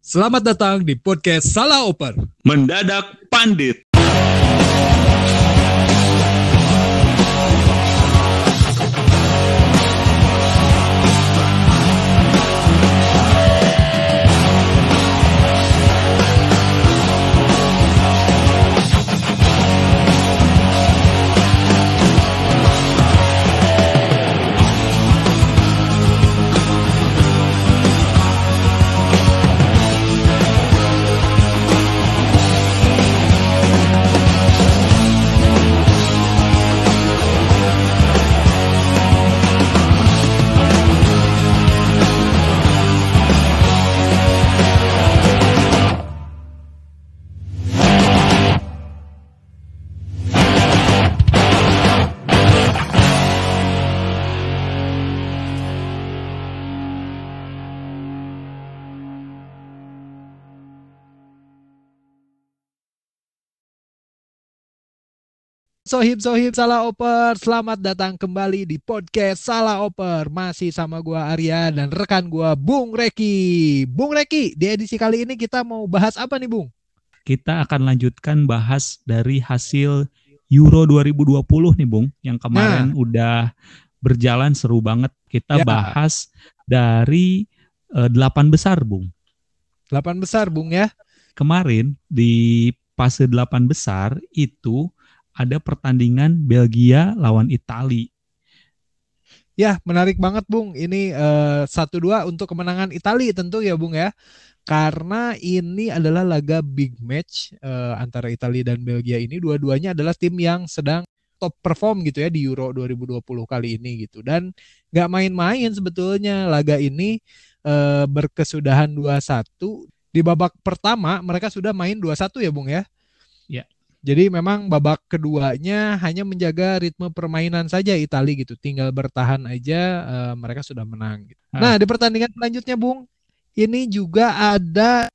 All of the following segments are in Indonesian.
Selamat datang di podcast Salah Oper. Mendadak Pandit. Sohib Sohib Salah Oper, selamat datang kembali di podcast Salah Oper. Masih sama gua Arya dan rekan gua Bung Reki. Bung Reki, di edisi kali ini kita mau bahas apa nih, Bung? Kita akan lanjutkan bahas dari hasil Euro 2020 nih, Bung, yang kemarin Nah. udah berjalan seru banget. Kita Ya. bahas dari eh, delapan besar, Bung. Delapan besar, Bung ya. Kemarin di fase delapan besar itu ada pertandingan Belgia lawan Itali. Ya, menarik banget, Bung. Ini eh, satu dua untuk kemenangan Italia tentu ya, Bung ya. Karena ini adalah laga big match eh, antara Italia dan Belgia ini. Dua-duanya adalah tim yang sedang top perform gitu ya di Euro 2020 kali ini gitu. Dan nggak main-main sebetulnya laga ini eh, berkesudahan 2-1. Di babak pertama mereka sudah main 2-1 ya, Bung ya. Jadi memang babak keduanya hanya menjaga ritme permainan saja Italia gitu. Tinggal bertahan aja eh, mereka sudah menang. gitu. Ah. Nah, di pertandingan selanjutnya, Bung, ini juga ada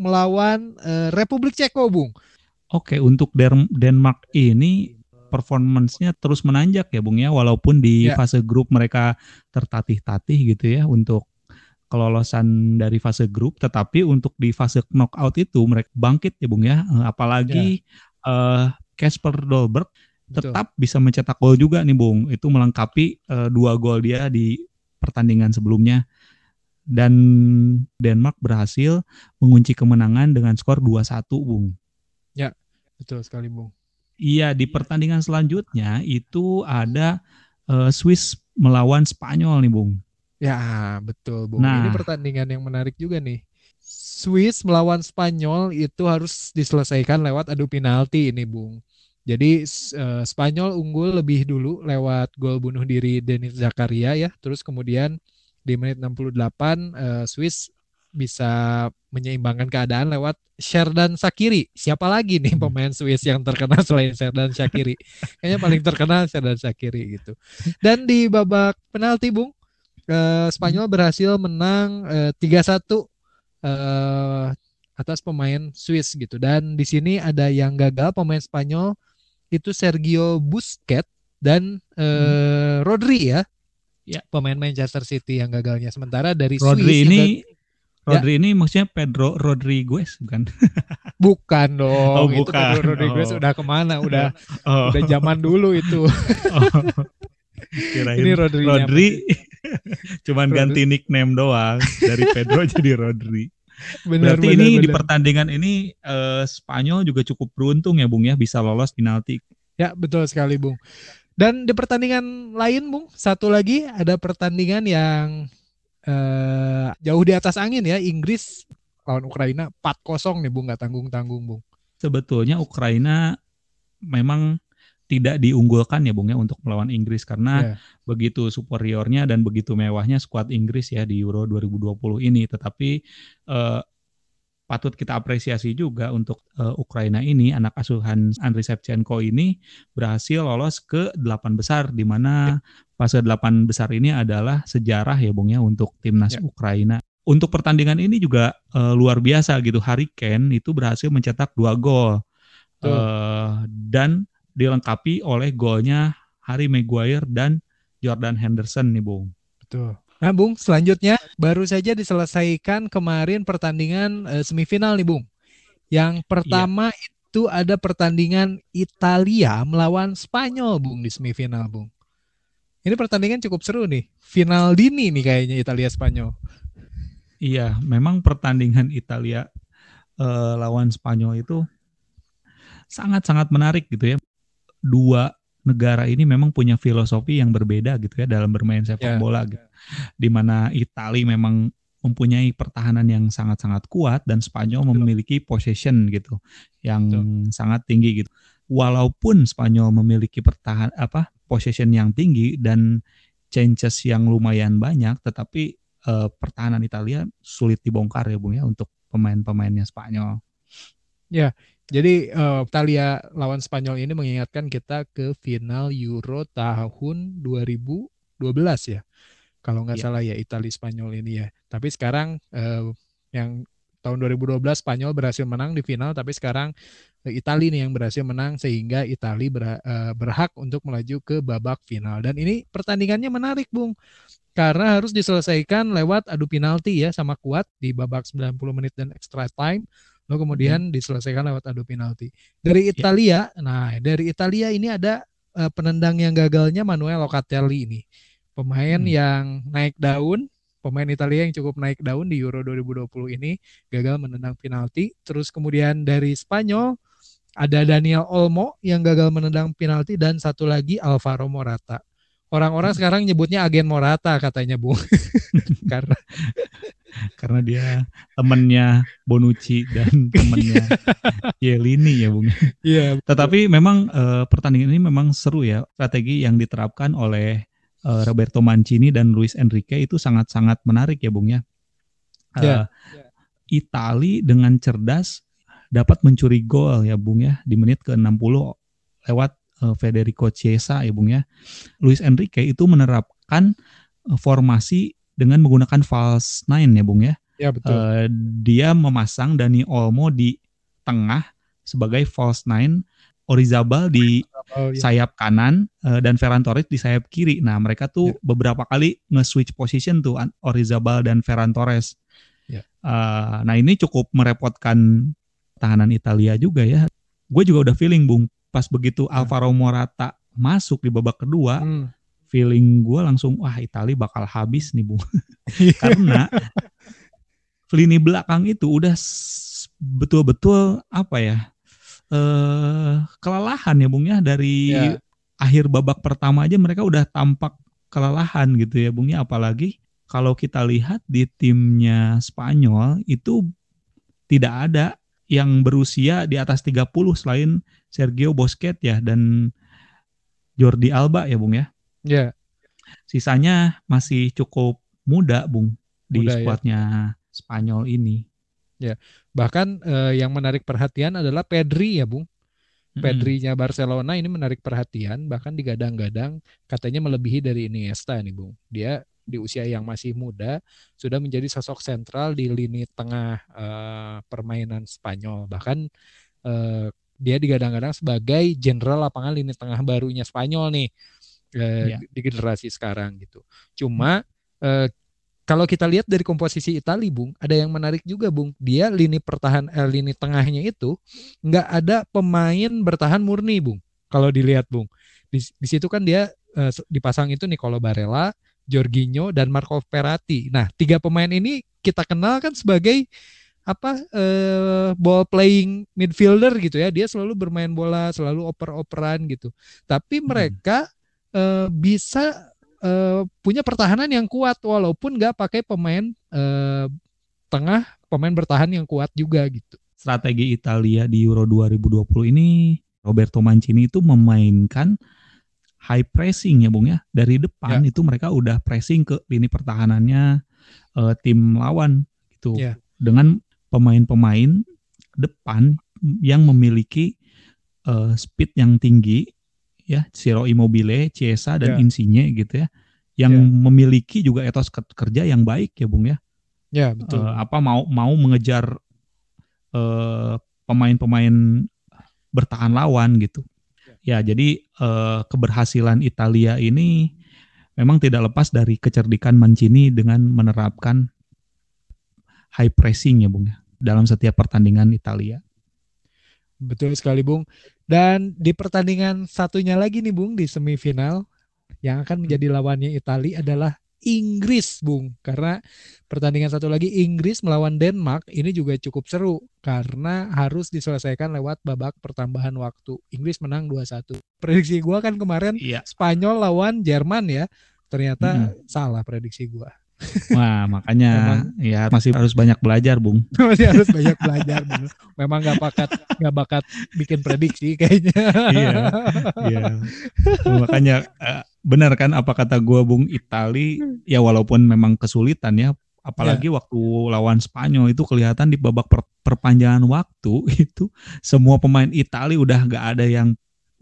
melawan eh, Republik Ceko, Bung. Oke, untuk Der- Denmark ini performance-nya terus menanjak ya Bung ya, walaupun di Ya. fase grup mereka tertatih-tatih gitu ya untuk kelolosan dari fase grup, tetapi untuk di fase knockout itu mereka bangkit ya Bung ya, Eh, apalagi eh, Casper Dolberg Betul. tetap bisa mencetak gol juga nih Bung, itu melengkapi eh, dua gol dia di pertandingan sebelumnya. Dan Denmark berhasil mengunci kemenangan dengan skor 2-1 Bung. Betul sekali, Bung. Iya, di pertandingan selanjutnya itu ada eh, Swiss melawan Spanyol nih, Bung. Ya, betul, Bung. Nah. Ini pertandingan yang menarik juga nih. Swiss melawan Spanyol itu harus diselesaikan lewat adu penalti ini, Bung. Jadi eh, Spanyol unggul lebih dulu lewat gol bunuh diri Denis Zakaria ya. Terus kemudian di menit 68 eh, Swiss bisa menyeimbangkan keadaan lewat Sherdan Shaqiri. Siapa lagi nih Hmm. pemain Swiss yang terkenal selain Sherdan Shaqiri? Kayaknya paling terkenal Sherdan Shaqiri gitu. Dan di babak penalti, Bung, eh, Spanyol berhasil menang eh, 3-1 eh, atas pemain Swiss gitu. Dan di sini ada yang gagal pemain Spanyol itu Sergio Busquets dan eh, Rodri ya. Ya. Pemain Manchester City yang gagalnya. Sementara dari Rodri Swiss ini gag- Rodri ini maksudnya Pedro Rodriguez bukan? bukan dong. Oh, Itu bukan. Pedro Rodriguez Oh. udah ke mana? Udah Oh, udah zaman dulu itu. kirain Ini Rodri. Rodri cuman Rodri. ganti nickname doang dari Pedro jadi Rodri. Benar, Berarti benar, ini di benar. pertandingan ini eh, Spanyol juga cukup beruntung ya, Bung ya, bisa lolos penalti. Ya, betul sekali, Bung. Dan di pertandingan lain, Bung, satu lagi ada pertandingan yang eh, jauh di atas angin ya, Inggris lawan Ukraina 4-0 nih, Bung, nggak tanggung-tanggung, Bung. Sebetulnya Ukraina memang tidak diunggulkan ya Bung ya untuk melawan Inggris karena Ya. begitu superiornya dan begitu mewahnya skuad Inggris ya di Euro 2020 ini. Tetapi eh, patut kita apresiasi juga untuk eh, Ukraina ini anak asuhan Andriy Shevchenko ini berhasil lolos ke delapan besar di mana fase delapan besar ini adalah sejarah ya Bung ya untuk timnas Ya. Ukraina. Untuk pertandingan ini juga eh, luar biasa gitu. Harry Kane itu berhasil mencetak dua gol. Eh, dan dilengkapi oleh golnya Harry Maguire dan Jordan Henderson nih Bung. Betul. Nah, Bung, selanjutnya baru saja diselesaikan kemarin pertandingan uh, semifinal nih, Bung. Yang pertama yeah. itu ada pertandingan Italia melawan Spanyol, Bung, di semifinal, Bung. Ini pertandingan cukup seru nih. Final dini nih kayaknya Italia Spanyol. Iya, memang pertandingan Italia uh, lawan Spanyol itu sangat-sangat menarik gitu ya. Dua negara ini memang punya filosofi yang berbeda gitu ya dalam bermain sepak yeah. bola gitu. Di mana Italia memang mempunyai pertahanan yang sangat-sangat kuat dan Spanyol memiliki possession gitu yang Betul. sangat tinggi gitu. Walaupun Spanyol memiliki pertahan apa possession yang tinggi dan chances yang lumayan banyak, tetapi uh, pertahanan Italia sulit dibongkar ya Bung ya untuk pemain-pemainnya Spanyol. Ya, jadi uh, Italia lawan Spanyol ini mengingatkan kita ke final Euro tahun 2012 ya. Kalau nggak yeah. salah ya Italia Spanyol ini ya. Tapi sekarang uh, yang tahun 2012 Spanyol berhasil menang di final tapi sekarang uh, Italia nih yang berhasil menang sehingga Italia ber, uh, berhak untuk melaju ke babak final. Dan ini pertandingannya menarik, Bung. Karena harus diselesaikan lewat adu penalti ya sama kuat di babak 90 menit dan extra time lalu kemudian hmm. diselesaikan lewat adu penalti. Dari ya. Italia, yeah. nah dari Italia ini ada uh, penendang yang gagalnya Manuel Locatelli ini. Pemain hmm. yang naik daun, pemain Italia yang cukup naik daun di Euro 2020 ini gagal menendang penalti. Terus kemudian dari Spanyol ada Daniel Olmo yang gagal menendang penalti dan satu lagi Alvaro Morata. Orang-orang hmm. sekarang nyebutnya agen Morata katanya, Bu. Karena karena dia temennya Bonucci dan temennya Yelini ya Bung. Iya. Tetapi memang uh, pertandingan ini memang seru ya. Strategi yang diterapkan oleh uh, Roberto Mancini dan Luis Enrique itu sangat-sangat menarik ya Bung ya. Uh, yeah. Itali dengan cerdas dapat mencuri gol ya Bung ya di menit ke-60 lewat uh, Federico Chiesa ya Bung ya. Luis Enrique itu menerapkan uh, formasi dengan menggunakan false nine ya Bung ya. Ya betul. Uh, dia memasang Dani Olmo di tengah sebagai false nine, Orizabal di oh, ya. sayap kanan uh, dan Ferran Torres di sayap kiri. Nah mereka tuh ya. beberapa kali nge-switch position tuh Orizabal dan Ferran Torres. Ya. Uh, nah ini cukup merepotkan tahanan Italia juga ya. Gue juga udah feeling Bung pas begitu ya. Alvaro Morata masuk di babak kedua. Hmm feeling gue langsung wah Italia bakal habis nih bu karena lini belakang itu udah betul-betul apa ya eh kelelahan ya bung ya dari yeah. akhir babak pertama aja mereka udah tampak kelelahan gitu ya bung ya apalagi kalau kita lihat di timnya Spanyol itu tidak ada yang berusia di atas 30 selain Sergio Busquets ya dan Jordi Alba ya Bung ya. Ya. Sisanya masih cukup muda, Bung, di muda, ya. skuadnya ya. Spanyol ini. Ya. Bahkan eh, yang menarik perhatian adalah Pedri ya, Bung. Pedri-nya Barcelona ini menarik perhatian, bahkan digadang-gadang katanya melebihi dari Iniesta nih, Bung. Dia di usia yang masih muda sudah menjadi sosok sentral di lini tengah uh, permainan Spanyol. Bahkan uh, dia digadang-gadang sebagai jenderal lapangan lini tengah barunya Spanyol nih eh, yeah. di generasi sekarang gitu. Cuma eh, kalau kita lihat dari komposisi Italia, Bung, ada yang menarik juga, Bung. Dia lini pertahan eh, lini tengahnya itu nggak ada pemain bertahan murni, Bung. Kalau dilihat, Bung. Di, di situ kan dia eh, dipasang itu Nicolo Barella, Jorginho dan Marco Verratti. Nah, tiga pemain ini kita kenal kan sebagai apa eh, ball playing midfielder gitu ya. Dia selalu bermain bola, selalu oper-operan gitu. Tapi hmm. Uh, bisa uh, punya pertahanan yang kuat walaupun nggak pakai pemain uh, tengah pemain bertahan yang kuat juga gitu. Strategi Italia di Euro 2020 ini Roberto Mancini itu memainkan high pressing ya Bung ya. Dari depan ya. itu mereka udah pressing ke lini pertahanannya uh, tim lawan gitu. Ya. Dengan pemain-pemain depan yang memiliki uh, speed yang tinggi ya Ciro Immobile, Chiesa dan yeah. Insigne gitu ya yang yeah. memiliki juga etos kerja yang baik ya Bung ya. Ya, yeah, betul. Uh, apa mau mau mengejar eh, pemain-pemain bertahan lawan gitu. Ya, ya jadi uh, keberhasilan Italia ini memang tidak lepas dari kecerdikan Mancini dengan menerapkan high pressing ya Bung ya dalam setiap pertandingan Italia. Betul sekali Bung. Dan di pertandingan satunya lagi nih Bung di semifinal yang akan menjadi lawannya Italia adalah Inggris Bung. Karena pertandingan satu lagi Inggris melawan Denmark ini juga cukup seru karena harus diselesaikan lewat babak pertambahan waktu. Inggris menang 2-1. Prediksi gua kan kemarin iya. Spanyol lawan Jerman ya. Ternyata hmm. salah prediksi gua. Wah, makanya Memang, ya masih harus banyak belajar, Bung. masih harus banyak belajar, Bung. Memang nggak bakat nggak bakat bikin prediksi kayaknya. iya. Iya. makanya uh, benar kan apa kata gua Bung Itali ya walaupun memang kesulitan ya apalagi yeah. waktu lawan Spanyol itu kelihatan di babak per, perpanjangan waktu itu semua pemain Italia udah nggak ada yang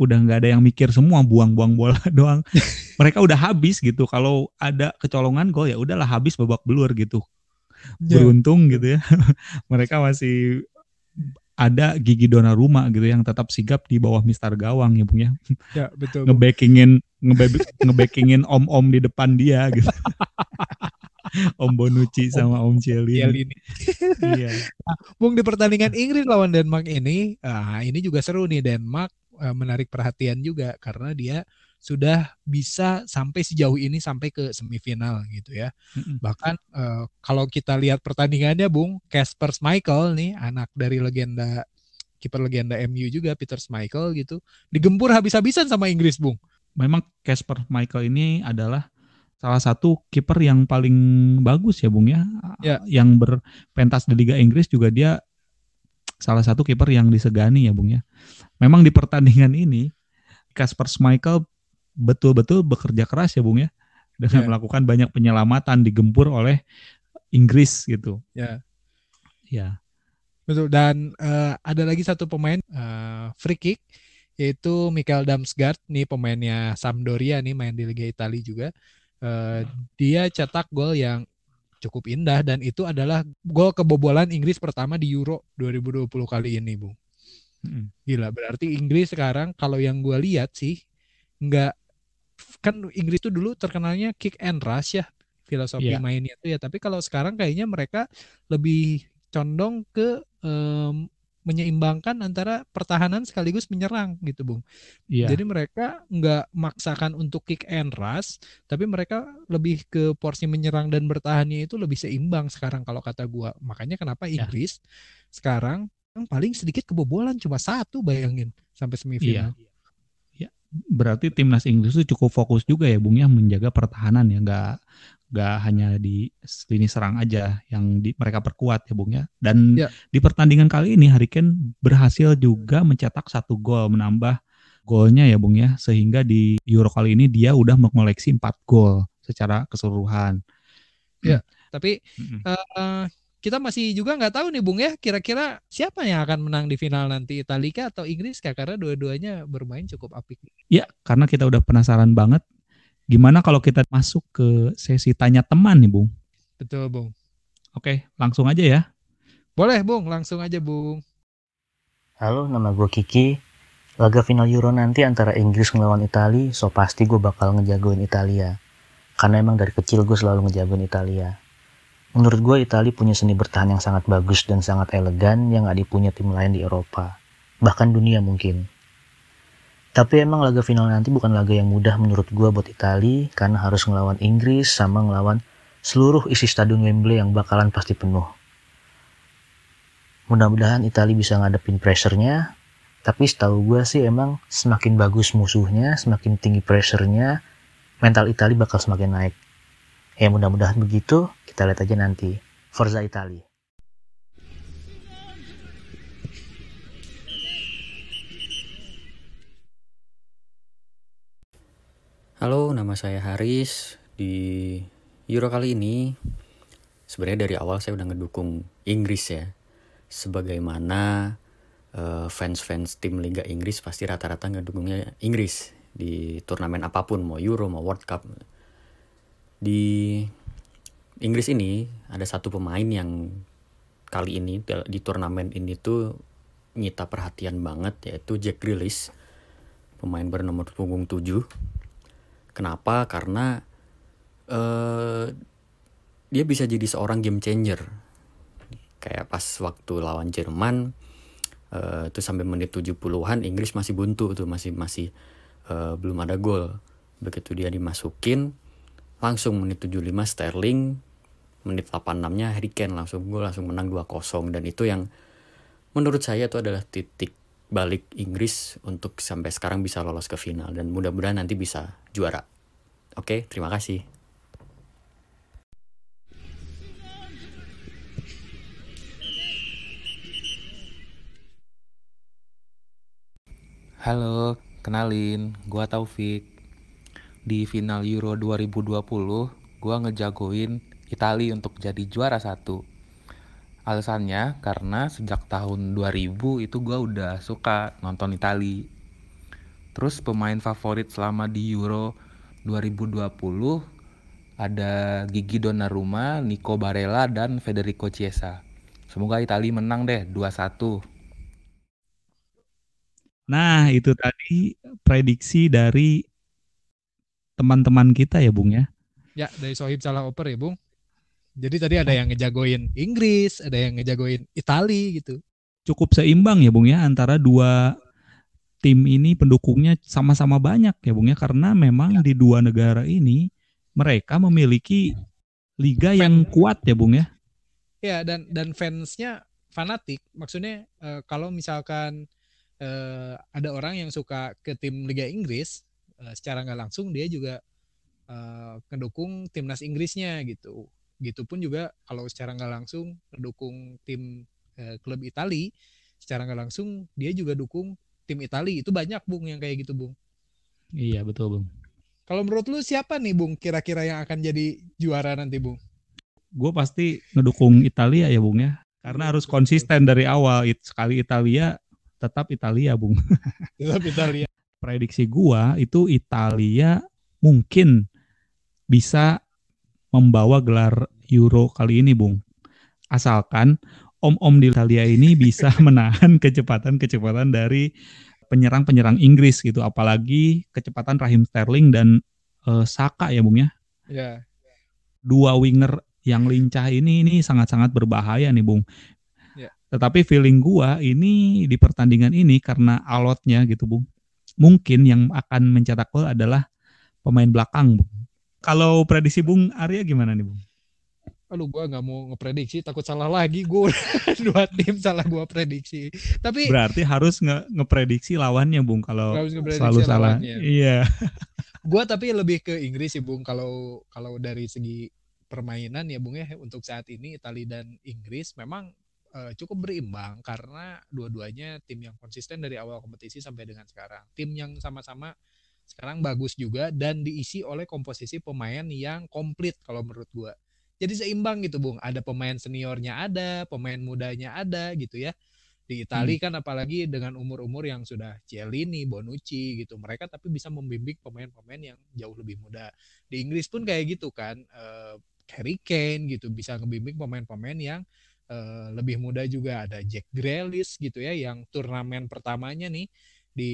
udah nggak ada yang mikir semua buang-buang bola doang. Mereka udah habis gitu. Kalau ada kecolongan gol ya udahlah habis babak belur gitu. Yeah. Beruntung gitu ya. Mereka masih ada gigi dona rumah gitu yang tetap sigap di bawah Mister Gawang ya Bung ya. Ya, betul. ngebackingin ngebackingin om-om di depan dia gitu. Om Bonucci sama Om Cielini. iya. Nah, Bung di pertandingan Inggris lawan Denmark ini, ah, ini juga seru nih Denmark uh, menarik perhatian juga karena dia sudah bisa sampai sejauh ini sampai ke semifinal gitu ya. Mm-hmm. Bahkan uh, kalau kita lihat pertandingannya Bung, Casper Schmeichel nih anak dari legenda kiper legenda MU juga Peter Schmeichel gitu, digempur habis-habisan sama Inggris Bung. Memang Casper Schmeichel ini adalah salah satu kiper yang paling bagus ya Bung ya. ya. Yang berpentas di Liga Inggris juga dia salah satu kiper yang disegani ya Bung ya. Memang di pertandingan ini Kasper Schmeichel betul-betul bekerja keras ya Bung ya dengan yeah. melakukan banyak penyelamatan digempur oleh Inggris gitu. Ya. Ya. Betul dan uh, ada lagi satu pemain uh, free kick yaitu Michael Damsgaard nih pemainnya Sampdoria nih main di Liga Italia juga. Uh, dia cetak gol yang cukup indah dan itu adalah gol kebobolan Inggris pertama di Euro 2020 kali ini, Bung. Gila, berarti Inggris sekarang kalau yang gue lihat sih nggak kan Inggris itu dulu terkenalnya kick and rush ya filosofi yeah. mainnya itu ya. Tapi kalau sekarang kayaknya mereka lebih condong ke um, menyeimbangkan antara pertahanan sekaligus menyerang gitu bung. Yeah. Jadi mereka nggak maksakan untuk kick and rush, tapi mereka lebih ke porsi menyerang dan bertahannya itu lebih seimbang sekarang kalau kata gua. Makanya kenapa iya. Inggris yeah. sekarang yang paling sedikit kebobolan cuma satu bayangin sampai semifinal. Yeah. Ya, berarti timnas Inggris itu cukup fokus juga ya Bung ya menjaga pertahanan ya nggak gak hanya di lini serang aja yang di, mereka perkuat ya Bung ya. Dan ya. di pertandingan kali ini Harry Kane berhasil juga mencetak satu gol menambah golnya ya Bung ya sehingga di Euro kali ini dia udah mengoleksi 4 gol secara keseluruhan. Ya, tapi mm -hmm. uh, kita masih juga nggak tahu nih Bung ya kira-kira siapa yang akan menang di final nanti Italia atau Inggris karena dua-duanya bermain cukup apik. Ya, karena kita udah penasaran banget Gimana kalau kita masuk ke sesi tanya teman nih, Bung? Betul, Bung. Oke, langsung aja ya. Boleh, Bung. Langsung aja, Bung. Halo, nama gue Kiki. Laga final Euro nanti antara Inggris ngelawan Italia, so pasti gue bakal ngejagoin Italia. Karena emang dari kecil gue selalu ngejagoin Italia. Menurut gue Italia punya seni bertahan yang sangat bagus dan sangat elegan yang gak dipunya tim lain di Eropa. Bahkan dunia mungkin. Tapi emang laga final nanti bukan laga yang mudah menurut gue buat Italia karena harus ngelawan Inggris sama ngelawan seluruh isi stadion Wembley yang bakalan pasti penuh. Mudah-mudahan Italia bisa ngadepin pressure-nya, tapi setahu gue sih emang semakin bagus musuhnya, semakin tinggi pressure-nya, mental Italia bakal semakin naik. Ya mudah-mudahan begitu, kita lihat aja nanti. Forza Italia. Halo, nama saya Haris. Di Euro kali ini, sebenarnya dari awal saya udah ngedukung Inggris ya. Sebagaimana uh, fans-fans tim Liga Inggris pasti rata-rata ngedukungnya Inggris di turnamen apa pun, mau Euro, mau World Cup. Di Inggris ini ada satu pemain yang kali ini di turnamen ini tuh nyita perhatian banget yaitu Jack Grealish pemain bernomor punggung 7 Kenapa? Karena uh, dia bisa jadi seorang game changer. Kayak pas waktu lawan Jerman uh, itu sampai menit 70-an Inggris masih buntu tuh masih masih uh, belum ada gol. Begitu dia dimasukin langsung menit 75 Sterling menit 86-nya Harry Kane langsung gol langsung menang 2-0 dan itu yang menurut saya itu adalah titik balik Inggris untuk sampai sekarang bisa lolos ke final dan mudah-mudahan nanti bisa juara. Oke, terima kasih. Halo, kenalin, gua Taufik. Di final Euro 2020, gua ngejagoin Italia untuk jadi juara satu. Alasannya karena sejak tahun 2000 itu gua udah suka nonton Italia. Terus pemain favorit selama di Euro 2020 ada Gigi Donnarumma, Nico Barella, dan Federico Chiesa. Semoga Italia menang deh 2-1. Nah, itu tadi prediksi dari teman-teman kita ya, Bung ya. Ya, dari Sohib Salah Oper ya, Bung. Jadi tadi ada yang ngejagoin Inggris, ada yang ngejagoin Italia gitu. Cukup seimbang ya, Bung ya, antara dua tim ini pendukungnya sama-sama banyak ya, Bung ya, karena memang ya. di dua negara ini mereka memiliki liga Fan. yang kuat ya, Bung ya. Ya, dan dan fansnya fanatik. Maksudnya uh, kalau misalkan uh, ada orang yang suka ke tim Liga Inggris uh, secara nggak langsung dia juga ngedukung timnas Inggrisnya gitu gitu pun juga kalau secara nggak langsung mendukung tim uh, klub Itali secara nggak langsung dia juga dukung tim Itali. Itu banyak bung yang kayak gitu bung. Iya betul bung. Kalau menurut lu siapa nih bung kira-kira yang akan jadi juara nanti bung? Gue pasti ngedukung Italia ya bung ya. Karena harus konsisten dari awal. Sekali Italia tetap Italia, Bung. Tetap Italia. Prediksi gua itu Italia mungkin bisa membawa gelar Euro kali ini, Bung. Asalkan om-om di Italia ini bisa menahan kecepatan-kecepatan dari penyerang-penyerang Inggris gitu, apalagi kecepatan Rahim Sterling dan uh, Saka ya, Bung ya. Ya. Dua winger yang lincah ini ini sangat-sangat berbahaya nih, Bung. Tetapi feeling gua ini di pertandingan ini karena alotnya gitu, Bung. Mungkin yang akan mencetak gol adalah pemain belakang, Bung. Kalau prediksi Bung Arya gimana nih, Bung? Aduh, gua nggak mau ngeprediksi, takut salah lagi. Gue dua tim salah gua prediksi. Tapi berarti harus nge ngeprediksi lawannya, Bung. Kalau selalu salah. Iya. gua tapi lebih ke Inggris sih, Bung. Kalau kalau dari segi permainan ya, Bung ya, untuk saat ini Italia dan Inggris memang uh, cukup berimbang karena dua-duanya tim yang konsisten dari awal kompetisi sampai dengan sekarang. Tim yang sama-sama sekarang bagus juga dan diisi oleh komposisi pemain yang komplit kalau menurut gua. Jadi seimbang gitu, Bung. Ada pemain seniornya ada, pemain mudanya ada gitu ya. Di Italia hmm. kan apalagi dengan umur-umur yang sudah Cielini, Bonucci gitu. Mereka tapi bisa membimbing pemain-pemain yang jauh lebih muda. Di Inggris pun kayak gitu kan. Uh, Harry Kane gitu bisa ngebimbing pemain-pemain yang Eh, lebih muda juga ada Jack Grealish gitu ya yang turnamen pertamanya nih di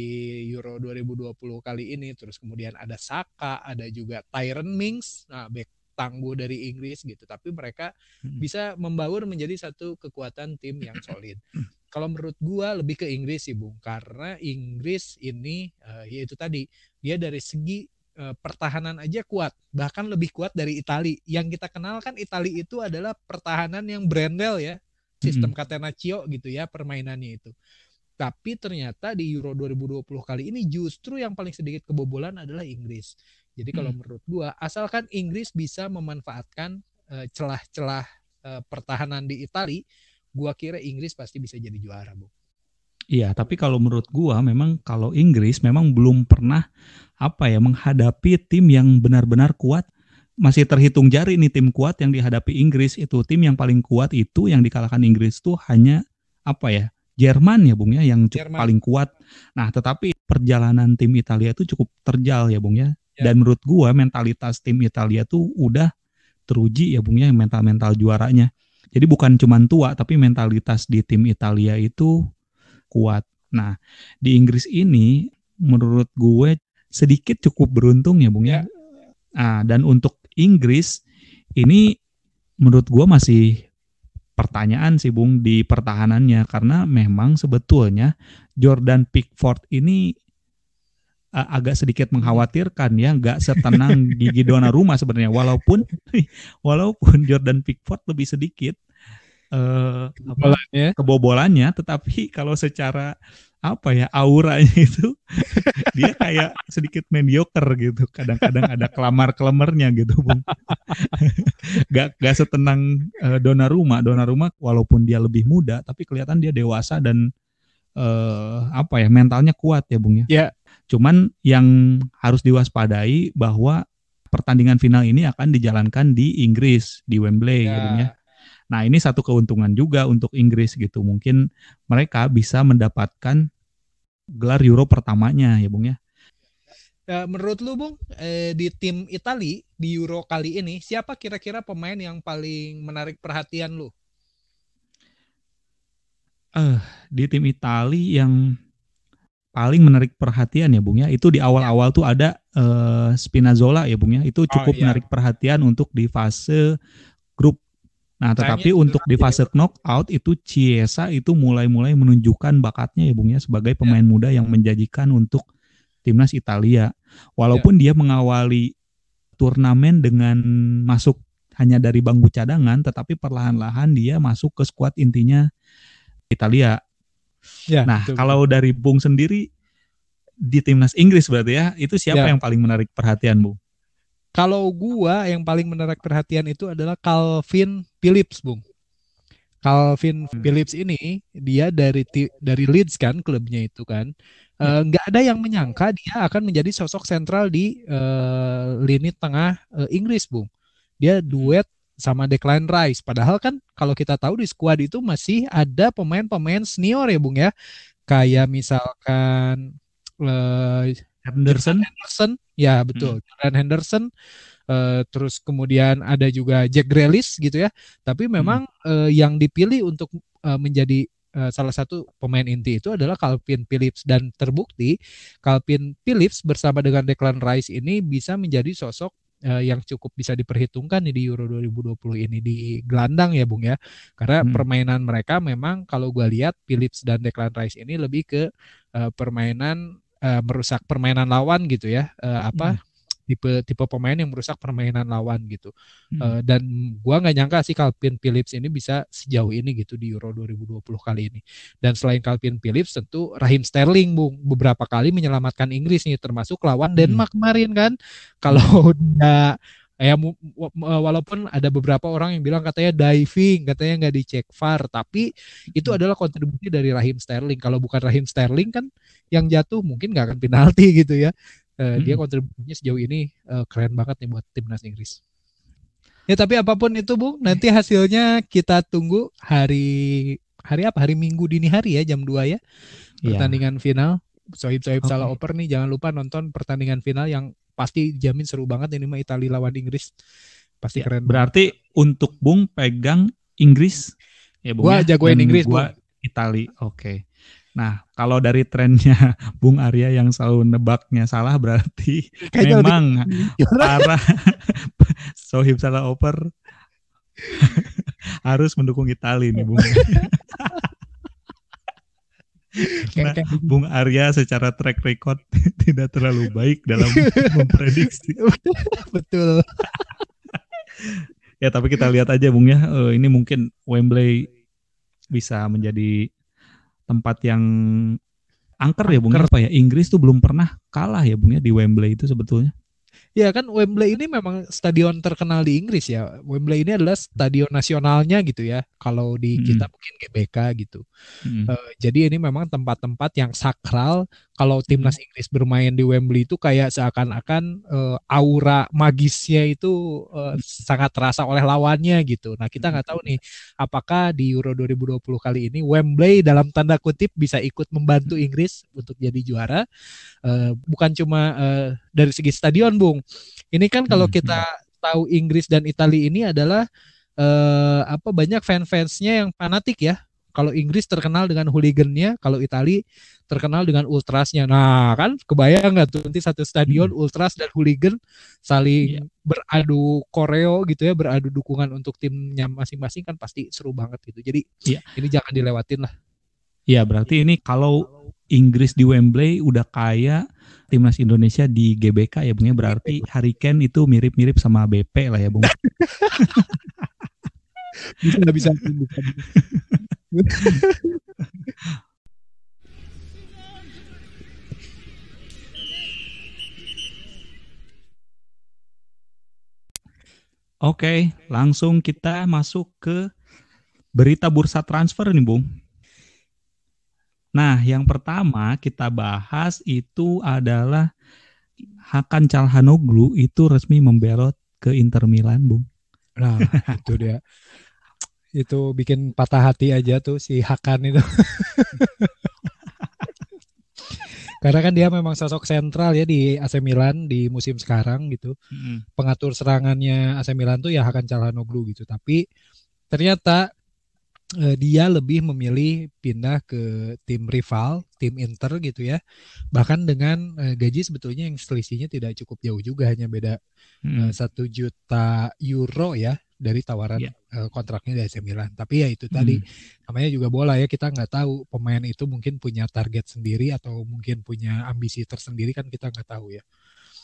Euro 2020 kali ini terus kemudian ada Saka ada juga Tyron Mings nah back tangguh dari Inggris gitu tapi mereka hmm. bisa membaur menjadi satu kekuatan tim yang solid kalau menurut gua lebih ke Inggris sih Bung karena Inggris ini uh, yaitu tadi dia dari segi Eh, pertahanan aja kuat, bahkan lebih kuat dari Italia. Yang kita kenal kan Italia itu adalah pertahanan yang brandel ya, sistem mm-hmm. catenaccio gitu ya permainannya itu. Tapi ternyata di Euro 2020 kali ini justru yang paling sedikit kebobolan adalah Inggris. Jadi kalau hmm. menurut gua, asalkan Inggris bisa memanfaatkan uh, celah-celah uh, pertahanan di Italia, gua kira Inggris pasti bisa jadi juara, Bu. Iya, tapi kalau menurut gua memang kalau Inggris memang belum pernah apa ya menghadapi tim yang benar-benar kuat. Masih terhitung jari nih tim kuat yang dihadapi Inggris itu tim yang paling kuat itu yang dikalahkan Inggris itu hanya apa ya? Jerman ya Bung ya yang cukup paling kuat. Nah, tetapi perjalanan tim Italia itu cukup terjal ya Bung ya. Ya. Dan menurut gua mentalitas tim Italia tuh udah teruji ya Bung ya mental-mental juaranya. Jadi bukan cuma tua tapi mentalitas di tim Italia itu kuat. Nah, di Inggris ini menurut gue sedikit cukup beruntung ya, Bung ya. ya. Nah, dan untuk Inggris ini menurut gue masih pertanyaan sih Bung di pertahanannya karena memang sebetulnya Jordan Pickford ini uh, agak sedikit mengkhawatirkan ya, nggak setenang Gigi Donnarumma sebenarnya. Walaupun walaupun Jordan Pickford lebih sedikit uh, kebobolannya. kebobolannya tetapi kalau secara apa ya auranya itu dia kayak sedikit mediocre gitu. Kadang-kadang ada kelamar kelamarnya gitu bung. Gak gak setenang uh, Donnarumma Donnarumma walaupun dia lebih muda tapi kelihatan dia dewasa dan uh, apa ya mentalnya kuat ya bung ya. Ya cuman yang harus diwaspadai bahwa pertandingan final ini akan dijalankan di Inggris di Wembley ya. Gitu ya Nah, ini satu keuntungan juga untuk Inggris gitu. Mungkin mereka bisa mendapatkan gelar Euro pertamanya ya, Bung ya. Ya, menurut lu, Bung, eh, di tim Italia di Euro kali ini, siapa kira-kira pemain yang paling menarik perhatian lu? Eh, uh, di tim Italia yang paling menarik perhatian ya, Bung ya, itu di awal-awal tuh ada uh, Spinazzola ya, Bung ya. Itu cukup oh, iya. menarik perhatian untuk di fase grup Nah, tetapi untuk di fase knockout itu Chiesa itu mulai-mulai menunjukkan bakatnya ya Bung ya sebagai ya. pemain ya. muda yang menjanjikan untuk timnas Italia. Walaupun ya. dia mengawali turnamen dengan masuk hanya dari bangku cadangan, tetapi perlahan-lahan dia masuk ke skuad intinya Italia. Ya, nah, betul, kalau dari Bung sendiri di timnas Inggris berarti ya, itu siapa ya. yang paling menarik perhatian Bung? Kalau gua yang paling menarik perhatian itu adalah Calvin Phillips, Bung. Calvin hmm. Phillips ini dia dari dari Leeds kan klubnya itu kan ya. eh, nggak uh, ada yang menyangka dia akan menjadi sosok sentral di uh, lini tengah uh, Inggris bung dia duet sama Declan Rice padahal kan kalau kita tahu di skuad itu masih ada pemain-pemain senior ya bung ya kayak misalkan uh, Henderson. Henderson, ya betul. Hmm. Henderson. Uh, terus kemudian ada juga Jack Grealish gitu ya. Tapi memang hmm. uh, yang dipilih untuk uh, menjadi uh, salah satu pemain inti itu adalah Calvin Phillips dan terbukti Calvin Phillips bersama dengan Declan Rice ini bisa menjadi sosok uh, yang cukup bisa diperhitungkan di Euro 2020 ini di gelandang ya Bung ya. Karena hmm. permainan mereka memang kalau gue lihat Phillips dan Declan Rice ini lebih ke uh, permainan uh, merusak permainan lawan gitu ya uh, apa hmm. Tipe tipe pemain yang merusak permainan lawan gitu. Hmm. uh, dan gua nggak nyangka sih Calvin Phillips ini bisa sejauh ini gitu di Euro 2020 kali ini. Dan selain Calvin Phillips tentu Raheem Sterling bung beberapa kali menyelamatkan Inggris nih termasuk lawan hmm. Denmark kemarin kan. Kalau dia ya walaupun ada beberapa orang yang bilang katanya diving katanya nggak dicek VAR tapi itu adalah kontribusi dari Rahim Sterling. Kalau bukan Rahim Sterling kan yang jatuh mungkin nggak akan penalti gitu ya uh, hmm. dia kontribusinya sejauh ini uh, keren banget nih buat timnas Inggris ya tapi apa pun itu bu nanti hasilnya kita tunggu hari hari apa hari Minggu dini hari ya jam 2 ya iya. pertandingan yeah. final sohib-sohib okay. salah oper nih jangan lupa nonton pertandingan final yang pasti jamin seru banget ini mah Italia lawan Inggris. Pasti ya, keren. Berarti banget. untuk Bung pegang Inggris ya Bung. Gua ya? jagoin Inggris, gua Italia. Oke. Okay. Nah, kalau dari trennya Bung Arya yang selalu nebaknya salah berarti Kayaknya memang para sohib salah oper harus mendukung Italia nih Bung. Karena Bung Arya secara track record tidak terlalu baik dalam memprediksi. Betul. ya tapi kita lihat aja Bung ya, uh, ini mungkin Wembley bisa menjadi tempat yang angker ya Bung ya. apa ya Inggris tuh belum pernah kalah ya Bung ya di Wembley itu sebetulnya. Ya kan Wembley ini memang stadion terkenal di Inggris ya. Wembley ini adalah stadion nasionalnya gitu ya. Kalau di hmm. kita mungkin GBK gitu. Hmm. Uh, jadi ini memang tempat-tempat yang sakral kalau timnas hmm. Inggris bermain di Wembley itu kayak seakan-akan uh, aura magisnya itu uh, sangat terasa oleh lawannya gitu. Nah kita nggak tahu nih apakah di Euro 2020 kali ini Wembley dalam tanda kutip bisa ikut membantu Inggris untuk jadi juara. Uh, bukan cuma uh, dari segi stadion, Bung. Ini kan kalau kita tahu Inggris dan Italia ini adalah uh, apa banyak fan-fansnya yang fanatik ya Kalau Inggris terkenal dengan hooligannya, kalau Itali terkenal dengan ultrasnya. Nah, kan kebayang nggak tuh nanti satu stadion hmm. ultras dan hooligan saling yeah. beradu koreo gitu ya, beradu dukungan untuk timnya masing-masing kan pasti seru banget gitu. Jadi yeah. ini jangan dilewatin lah. Iya, berarti ini kalau Inggris di Wembley udah kayak timnas Indonesia di GBK ya Bung ya berarti Harry Kane itu mirip-mirip sama BP lah ya Bung. bisa bisa. bisa. Oke, langsung kita masuk ke berita bursa transfer nih, Bung. Nah, yang pertama kita bahas itu adalah Hakan Calhanoglu itu resmi membelot ke Inter Milan, Bung. Nah, itu dia itu bikin patah hati aja tuh si Hakan itu. Karena kan dia memang sosok sentral ya di AC Milan di musim sekarang gitu. Hmm. Pengatur serangannya AC Milan tuh ya Hakan Calhanoglu gitu. Tapi ternyata eh, dia lebih memilih pindah ke tim rival, tim Inter gitu ya. Bahkan dengan eh, gaji sebetulnya yang selisihnya tidak cukup jauh juga, hanya beda eh, satu hmm. juta euro ya dari tawaran yeah. Iya. uh, kontraknya di AC Milan. Tapi ya itu tadi hmm. namanya juga bola ya kita nggak tahu pemain itu mungkin punya target sendiri atau mungkin punya ambisi tersendiri kan kita nggak tahu ya.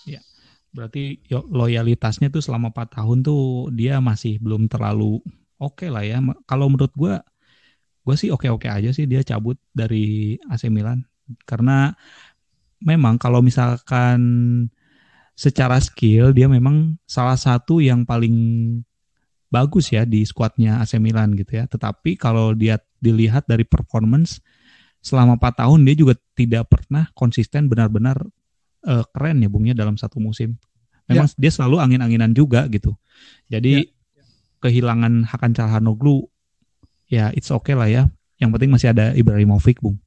Ya. Berarti loyalitasnya tuh selama 4 tahun tuh dia masih belum terlalu oke okay lah ya. Kalau menurut gue, gue sih oke-oke aja sih dia cabut dari AC Milan karena memang kalau misalkan secara skill dia memang salah satu yang paling bagus ya di skuadnya AC Milan gitu ya. Tetapi kalau dia dilihat dari performance selama 4 tahun dia juga tidak pernah konsisten benar-benar uh, keren ya bungnya dalam satu musim. Memang ya. dia selalu angin-anginan juga gitu. Jadi ya. Kehilangan Hakan Calhanoglu ya it's okay lah ya. Yang penting masih ada Ibrahimovic, Bung.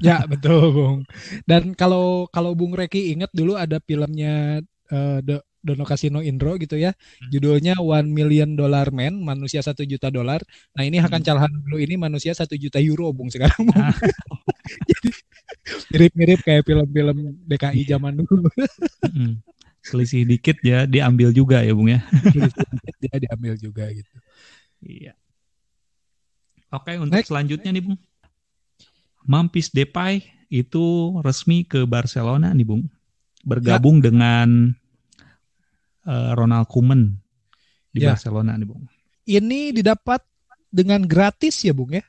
Ya, betul, Bung. Dan kalau kalau Bung Reki ingat dulu ada filmnya uh, The Dono Casino Indro gitu ya. Hmm. Judulnya One Million Dollar Man, manusia satu juta dolar. Nah ini akan hmm. calahan dulu ini manusia satu juta euro bung sekarang bung. Ah. Jadi mirip-mirip kayak film-film DKI zaman dulu. Hmm. Selisih dikit ya diambil juga ya bung ya. dia diambil juga gitu. Iya. Oke untuk Next. selanjutnya nih bung. Mampis Depay itu resmi ke Barcelona nih bung bergabung ya. dengan uh, Ronald Koeman di ya. Barcelona nih, Bung. Ini didapat dengan gratis ya, Bung ya?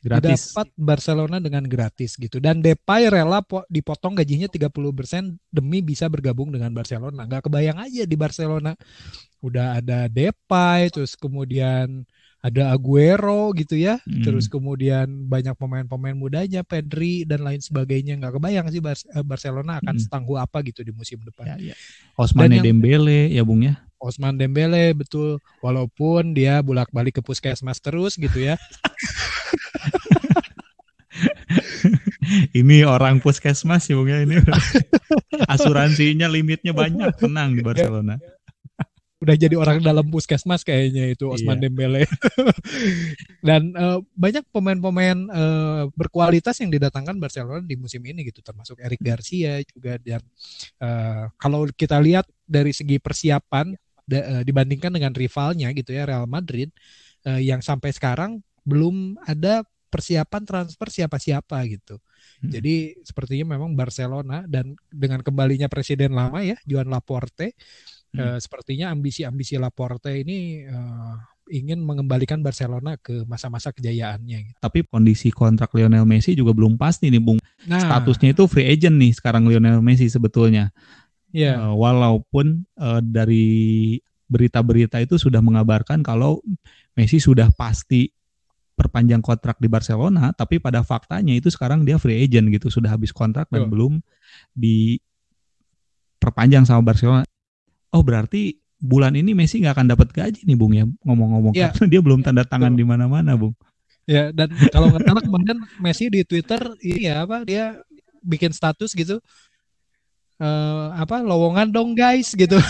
Gratis. Didapat Barcelona dengan gratis gitu. Dan Depay rela dipotong gajinya 30% demi bisa bergabung dengan Barcelona. Nggak kebayang aja di Barcelona. Udah ada Depay, terus kemudian ada Aguero gitu ya, hmm. terus kemudian banyak pemain-pemain mudanya, Pedri dan lain sebagainya. Nggak kebayang sih Bar eh, Barcelona akan hmm. setangguh apa gitu di musim depan. Ya, ya. Osman Dembele ya Bung ya. Osman Dembele betul, walaupun dia bolak-balik ke puskesmas terus gitu ya. ini orang puskesmas ya Bung ya ini. Asuransinya limitnya banyak, tenang di Barcelona udah jadi orang dalam puskesmas kayaknya itu Osman iya. Dembele. Dan uh, banyak pemain-pemain uh, berkualitas yang didatangkan Barcelona di musim ini gitu termasuk Eric Garcia juga dan uh, kalau kita lihat dari segi persiapan da, uh, dibandingkan dengan rivalnya gitu ya Real Madrid uh, yang sampai sekarang belum ada persiapan transfer siapa-siapa gitu. Hmm. Jadi sepertinya memang Barcelona dan dengan kembalinya presiden lama ya Joan Laporte Hmm. Uh, sepertinya ambisi-ambisi Laporte ini uh, ingin mengembalikan Barcelona ke masa-masa kejayaannya. Gitu. Tapi kondisi kontrak Lionel Messi juga belum pasti nih, Bung. Nah, Statusnya itu free agent nih sekarang Lionel Messi sebetulnya. Yeah. Uh, walaupun uh, dari berita-berita itu sudah mengabarkan kalau Messi sudah pasti perpanjang kontrak di Barcelona, tapi pada faktanya itu sekarang dia free agent gitu, sudah habis kontrak dan oh. belum diperpanjang sama Barcelona oh berarti bulan ini Messi nggak akan dapat gaji nih Bung ya ngomong-ngomong ya. karena dia belum tanda tangan di mana-mana Bung. Ya dan kalau nggak salah kemarin Messi di Twitter ini ya apa dia bikin status gitu uh, apa lowongan dong guys gitu.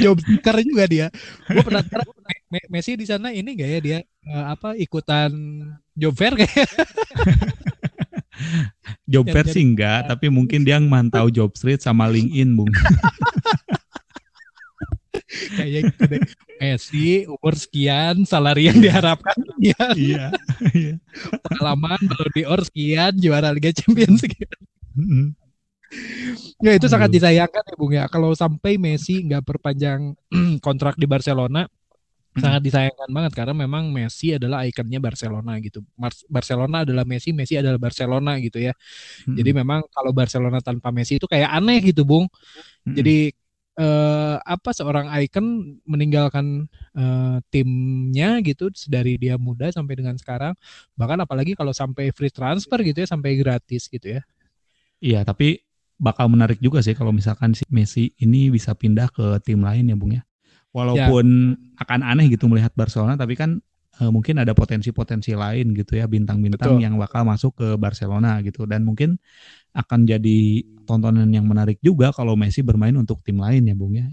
Job seeker juga dia. Gue penasaran Messi di sana ini gak ya dia uh, apa ikutan job fair kayak job fair sih enggak, tapi mungkin dia mantau job street sama LinkedIn, Bung. kayak gitu deh. Messi umur sekian, salari yang diharapkan ya. Iya. iya. Pengalaman Ballon d'Or sekian, juara Liga Champions sekian. Ya itu Aduh. sangat disayangkan ya Bung ya. Kalau sampai Messi nggak perpanjang kontrak di Barcelona, hmm. Sangat disayangkan banget karena memang Messi adalah ikonnya Barcelona gitu. Barcelona adalah Messi, Messi adalah Barcelona gitu ya. Hmm. Jadi memang kalau Barcelona tanpa Messi itu kayak aneh gitu, Bung. Hmm. Jadi eh, apa seorang ikon meninggalkan eh, timnya gitu dari dia muda sampai dengan sekarang. Bahkan apalagi kalau sampai free transfer gitu ya, sampai gratis gitu ya. Iya, tapi bakal menarik juga sih kalau misalkan si Messi ini bisa pindah ke tim lain ya Bung ya. Walaupun ya. akan aneh gitu melihat Barcelona tapi kan e, mungkin ada potensi-potensi lain gitu ya bintang-bintang yang bakal masuk ke Barcelona gitu dan mungkin akan jadi tontonan yang menarik juga kalau Messi bermain untuk tim lain ya Bung ya.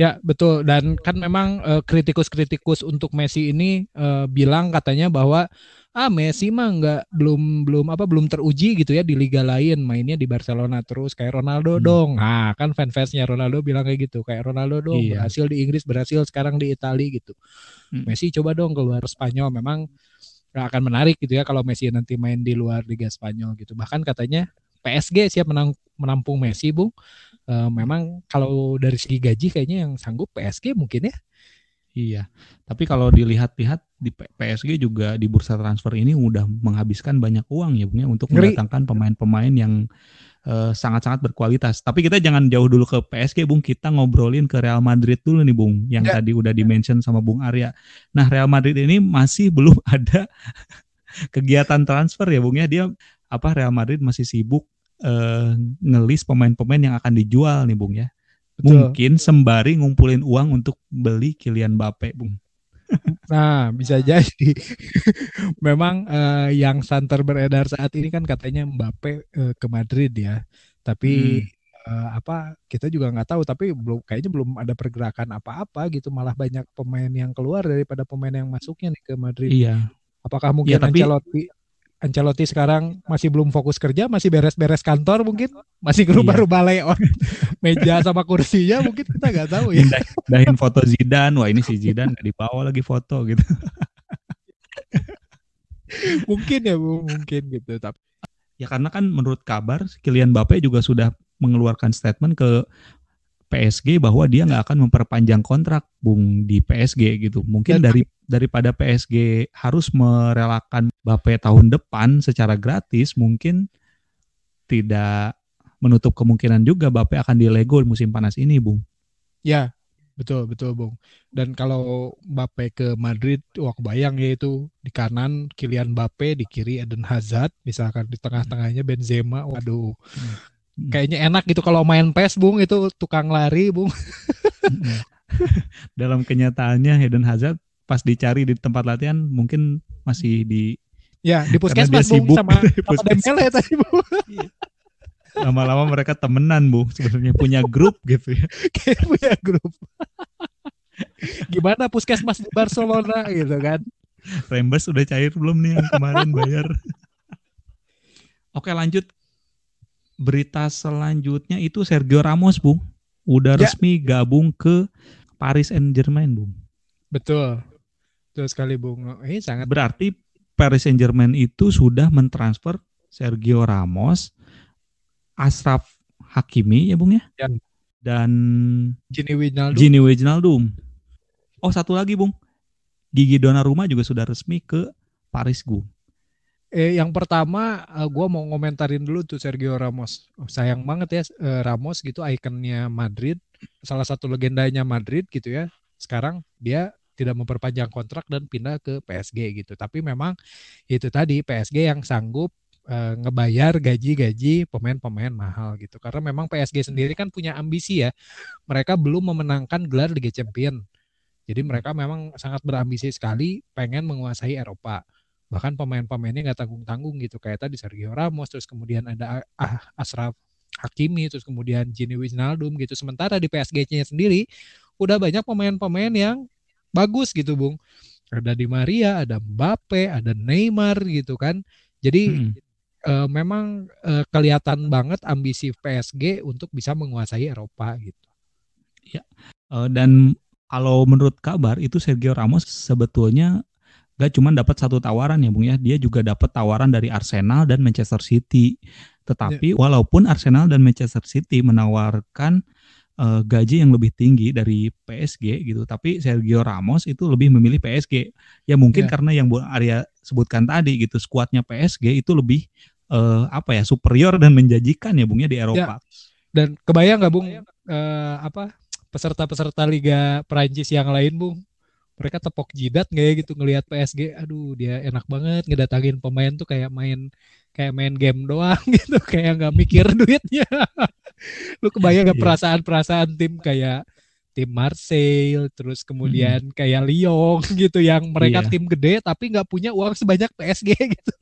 Ya betul dan kan memang uh, kritikus-kritikus untuk Messi ini uh, bilang katanya bahwa ah Messi mah nggak belum belum apa belum teruji gitu ya di liga lain mainnya di Barcelona terus kayak Ronaldo hmm. dong. Nah kan fans-fansnya Ronaldo bilang kayak gitu kayak Ronaldo dong iya. berhasil di Inggris berhasil sekarang di Italia gitu. Hmm. Messi coba dong keluar Spanyol memang gak akan menarik gitu ya kalau Messi nanti main di luar Liga Spanyol gitu. Bahkan katanya PSG siap menang, menampung Messi, Bung uh, memang kalau dari segi gaji kayaknya yang sanggup PSG mungkin ya. Iya, tapi kalau dilihat-lihat di PSG juga di bursa transfer ini udah menghabiskan banyak uang ya Bung ya untuk Ngeri. mendatangkan pemain-pemain yang sangat sangat-sangat berkualitas. Tapi kita jangan jauh dulu ke PSG Bung, kita ngobrolin ke Real Madrid dulu nih Bung, yang ya. tadi udah dimention sama Bung Arya. Nah Real Madrid ini masih belum ada kegiatan transfer ya Bung ya, dia apa Real Madrid masih sibuk uh, ngelis pemain-pemain yang akan dijual nih Bung ya. Betul. Mungkin sembari ngumpulin uang untuk beli Kylian Mbappe, Bung. Nah, bisa jadi. Memang uh, yang santer beredar saat ini kan katanya Mbappe uh, ke Madrid ya. Tapi hmm. uh, apa kita juga nggak tahu. Tapi belum kayaknya belum ada pergerakan apa-apa gitu. Malah banyak pemain yang keluar daripada pemain yang masuknya nih ke Madrid. Iya. Apakah mungkin ya, tapi, Ancelotti Ancelotti sekarang masih belum fokus kerja, masih beres-beres kantor mungkin, masih ngerubah-rubah iya. layout meja sama kursinya mungkin kita nggak tahu ya. Dahin foto Zidane, wah ini si Zidane nggak dibawa lagi foto gitu. mungkin ya bu, mungkin gitu. Tapi ya karena kan menurut kabar Kylian Mbappe juga sudah mengeluarkan statement ke PSG bahwa dia nggak akan memperpanjang kontrak Bung di PSG gitu. Mungkin dari daripada PSG harus merelakan Mbappe tahun depan secara gratis, mungkin tidak menutup kemungkinan juga Mbappe akan dilego musim panas ini, Bung. Ya, betul betul, Bung. Dan kalau Mbappe ke Madrid, wah kebayang ya itu di kanan Kylian Mbappe, di kiri Eden Hazard, misalkan di tengah-tengahnya Benzema. Waduh. Hmm kayaknya enak gitu kalau main PES Bung itu tukang lari Bung. Dalam kenyataannya Hayden Hazard pas dicari di tempat latihan mungkin masih di Ya, di puskesmas Bung sama, sama Dembele tadi Bung. Iya. Lama-lama mereka temenan Bu, sebenarnya punya grup gitu ya. Kayak punya grup. Gimana puskesmas di Barcelona gitu kan? Rembes udah cair belum nih yang kemarin bayar? Oke lanjut berita selanjutnya itu Sergio Ramos, Bung. Udah ya. resmi gabung ke Paris Saint-Germain, Bung. Betul. Betul sekali, Bung. Ini sangat Berarti Paris Saint-Germain itu sudah mentransfer Sergio Ramos, Ashraf Hakimi ya, Bung ya? ya. Dan Gini Wijnaldum. Gini Wijnaldum. Oh, satu lagi, Bung. Gigi Donnarumma juga sudah resmi ke Paris, Bung. Eh, yang pertama uh, eh, gue mau ngomentarin dulu tuh Sergio Ramos. Oh, sayang banget ya uh, Ramos gitu ikonnya Madrid, salah satu legendanya Madrid gitu ya. Sekarang dia tidak memperpanjang kontrak dan pindah ke PSG gitu. Tapi memang itu tadi PSG yang sanggup uh, ngebayar gaji-gaji pemain-pemain mahal gitu. Karena memang PSG sendiri kan punya ambisi ya. Mereka belum memenangkan gelar Liga Champion. Jadi mereka memang sangat berambisi sekali pengen menguasai Eropa bahkan pemain-pemainnya nggak tanggung-tanggung gitu kayak tadi Sergio Ramos terus kemudian ada ah, Asraf Hakimi terus kemudian Gini Wijnaldum gitu sementara di PSG-nya sendiri udah banyak pemain-pemain yang bagus gitu Bung ada Di Maria ada Mbappe ada Neymar gitu kan jadi hmm. uh, memang uh, kelihatan banget ambisi PSG untuk bisa menguasai Eropa gitu ya uh, dan kalau menurut kabar itu Sergio Ramos sebetulnya gak cuma dapat satu tawaran ya Bung ya, dia juga dapat tawaran dari Arsenal dan Manchester City. Tetapi ya. walaupun Arsenal dan Manchester City menawarkan uh, gaji yang lebih tinggi dari PSG gitu, tapi Sergio Ramos itu lebih memilih PSG. Ya mungkin ya. karena yang Bu Arya sebutkan tadi gitu, skuadnya PSG itu lebih uh, apa ya superior dan menjanjikan ya Bung ya di Eropa. Ya. Dan kebayang nggak Bung uh, apa peserta-peserta Liga Prancis yang lain, Bung. Mereka tepok jidat nggak ya gitu ngelihat PSG. Aduh, dia enak banget ngedatangin pemain tuh kayak main kayak main game doang gitu, kayak nggak mikir duitnya. Lu kebayang nggak iya. perasaan-perasaan tim kayak tim Marseille, terus kemudian hmm. kayak Lyon gitu yang mereka iya. tim gede tapi nggak punya uang sebanyak PSG gitu.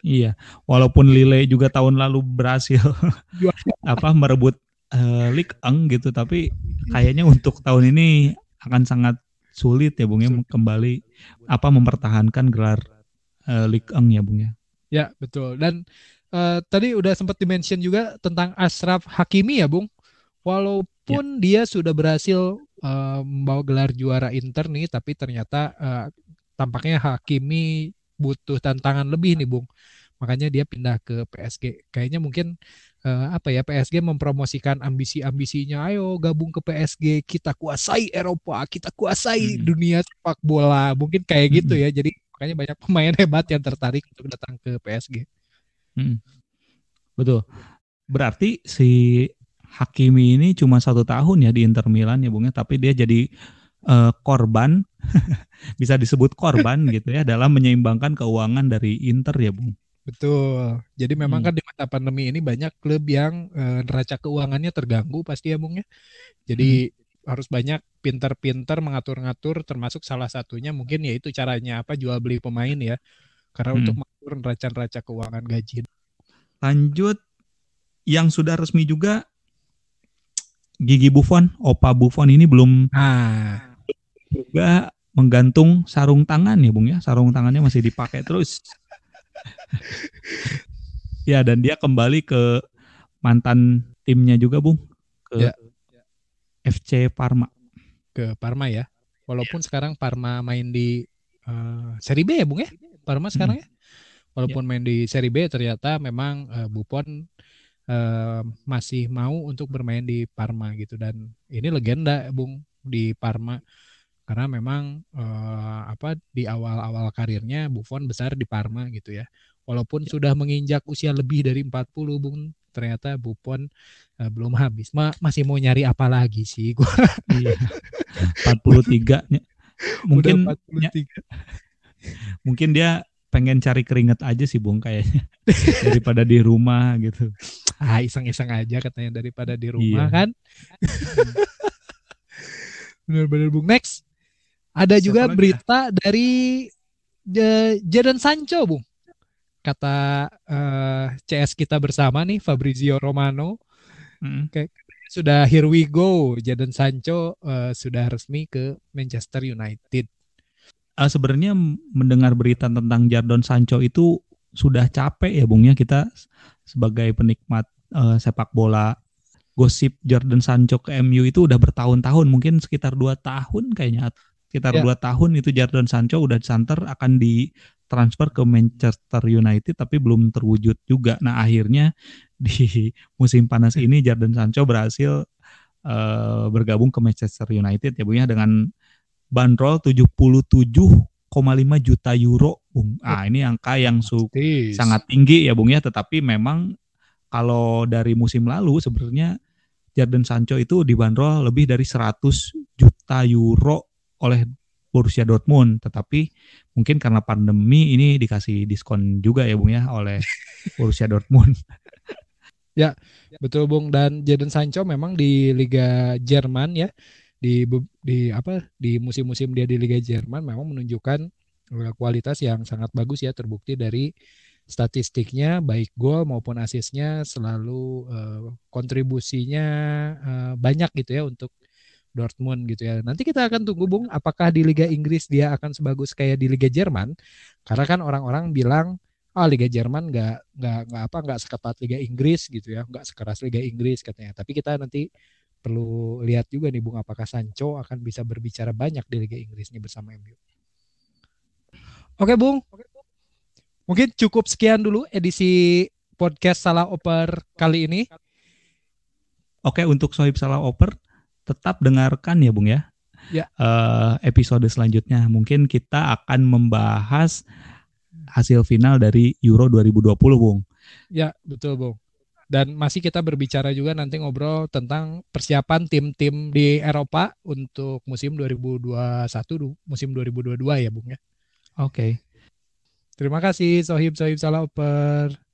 Iya, walaupun Lille juga tahun lalu berhasil apa merebut uh, League Eng gitu tapi kayaknya untuk tahun ini akan sangat sulit ya Bung ya kembali apa mempertahankan gelar uh, League Eng ya Bung ya. Ya, betul. Dan uh, tadi udah sempat dimention juga tentang Ashraf Hakimi ya Bung. Walaupun ya. dia sudah berhasil uh, membawa gelar juara Inter nih tapi ternyata uh, tampaknya Hakimi butuh tantangan lebih nih Bung. Makanya dia pindah ke PSG. Kayaknya mungkin uh, apa ya PSG mempromosikan ambisi-ambisinya ayo gabung ke PSG kita kuasai Eropa kita kuasai hmm. dunia sepak bola mungkin kayak hmm. gitu ya jadi makanya banyak pemain hebat yang tertarik untuk datang ke PSG hmm. betul berarti si Hakimi ini cuma satu tahun ya di Inter Milan ya bung ya tapi dia jadi uh, korban bisa disebut korban gitu ya dalam menyeimbangkan keuangan dari Inter ya bung Betul. Jadi memang hmm. kan di masa pandemi ini banyak klub yang e, neraca keuangannya terganggu pasti ya Bung ya. Jadi hmm. harus banyak pinter-pinter mengatur-ngatur termasuk salah satunya mungkin yaitu caranya apa jual beli pemain ya. Karena hmm. untuk neraca-neraca keuangan gaji. Lanjut yang sudah resmi juga Gigi Buffon, Opa Buffon ini belum ah. juga menggantung sarung tangan ya Bung ya. Sarung tangannya masih dipakai terus ya dan dia kembali ke mantan timnya juga bung ke ya. FC Parma ke Parma ya walaupun ya. sekarang Parma main di uh, Serie B ya bung ya Parma sekarang hmm. ya walaupun ya. main di Serie B ternyata memang uh, Buffon uh, masih mau untuk bermain di Parma gitu dan ini legenda bung di Parma karena memang uh, apa di awal-awal karirnya Buffon besar di Parma gitu ya. Walaupun ya. sudah menginjak usia lebih dari 40 Bung, ternyata Buffon uh, belum habis. Ma masih mau nyari apa lagi sih gua. Iya. 43 mungkin Udah 43. mungkin dia pengen cari keringet aja sih Bung kayaknya daripada di rumah gitu. Ah iseng-iseng aja katanya daripada di rumah iya. kan. Benar-benar Bung. Next. Ada Siapa juga berita ya? dari uh, Jadon Sancho, Bung. Kata uh, eh, CS kita bersama nih, Fabrizio Romano. Hmm. Kayak sudah here we go. Jadon Sancho uh, sudah resmi ke Manchester United. Uh, Sebenarnya mendengar berita tentang Jadon Sancho itu sudah capek ya, Bung ya kita sebagai penikmat uh, sepak bola gosip Jordan Sancho ke MU itu udah bertahun-tahun mungkin sekitar dua tahun kayaknya sekitar ya. dua tahun itu Jadon Sancho udah disanter akan ditransfer ke Manchester United tapi belum terwujud juga. Nah akhirnya di musim panas ini Jadon Sancho berhasil uh, bergabung ke Manchester United ya Bu ya dengan bandrol 77,5 juta euro Bung. Ah ini angka yang su sangat tinggi ya Bung ya. Tetapi memang kalau dari musim lalu sebenarnya Jadon Sancho itu dibanderol lebih dari 100 juta euro oleh Borussia Dortmund, tetapi mungkin karena pandemi ini dikasih diskon juga ya Bung ya oleh Borussia Dortmund. ya, betul Bung. Dan Jadon Sancho memang di Liga Jerman ya di di apa di musim-musim dia di Liga Jerman memang menunjukkan eh, kualitas yang sangat bagus ya terbukti dari statistiknya baik gol maupun asisnya selalu uh, kontribusinya uh, banyak gitu ya untuk Dortmund gitu ya. Nanti kita akan tunggu Bung apakah di Liga Inggris dia akan sebagus kayak di Liga Jerman. Karena kan orang-orang bilang ah Liga Jerman nggak nggak nggak apa nggak seketat Liga Inggris gitu ya, nggak sekeras Liga Inggris katanya. Tapi kita nanti perlu lihat juga nih Bung apakah Sancho akan bisa berbicara banyak di Liga Inggris nih bersama MU. Oke Bung, mungkin cukup sekian dulu edisi podcast Salah Oper kali ini. Oke, untuk Sohib Salah Oper, tetap dengarkan ya Bung ya. Ya. Uh, episode selanjutnya mungkin kita akan membahas hasil final dari Euro 2020 Bung. Ya betul Bung. Dan masih kita berbicara juga nanti ngobrol tentang persiapan tim-tim di Eropa untuk musim 2021 musim 2022 ya Bung ya. Oke. Okay. Terima kasih Sohib Sohib Salah Oper.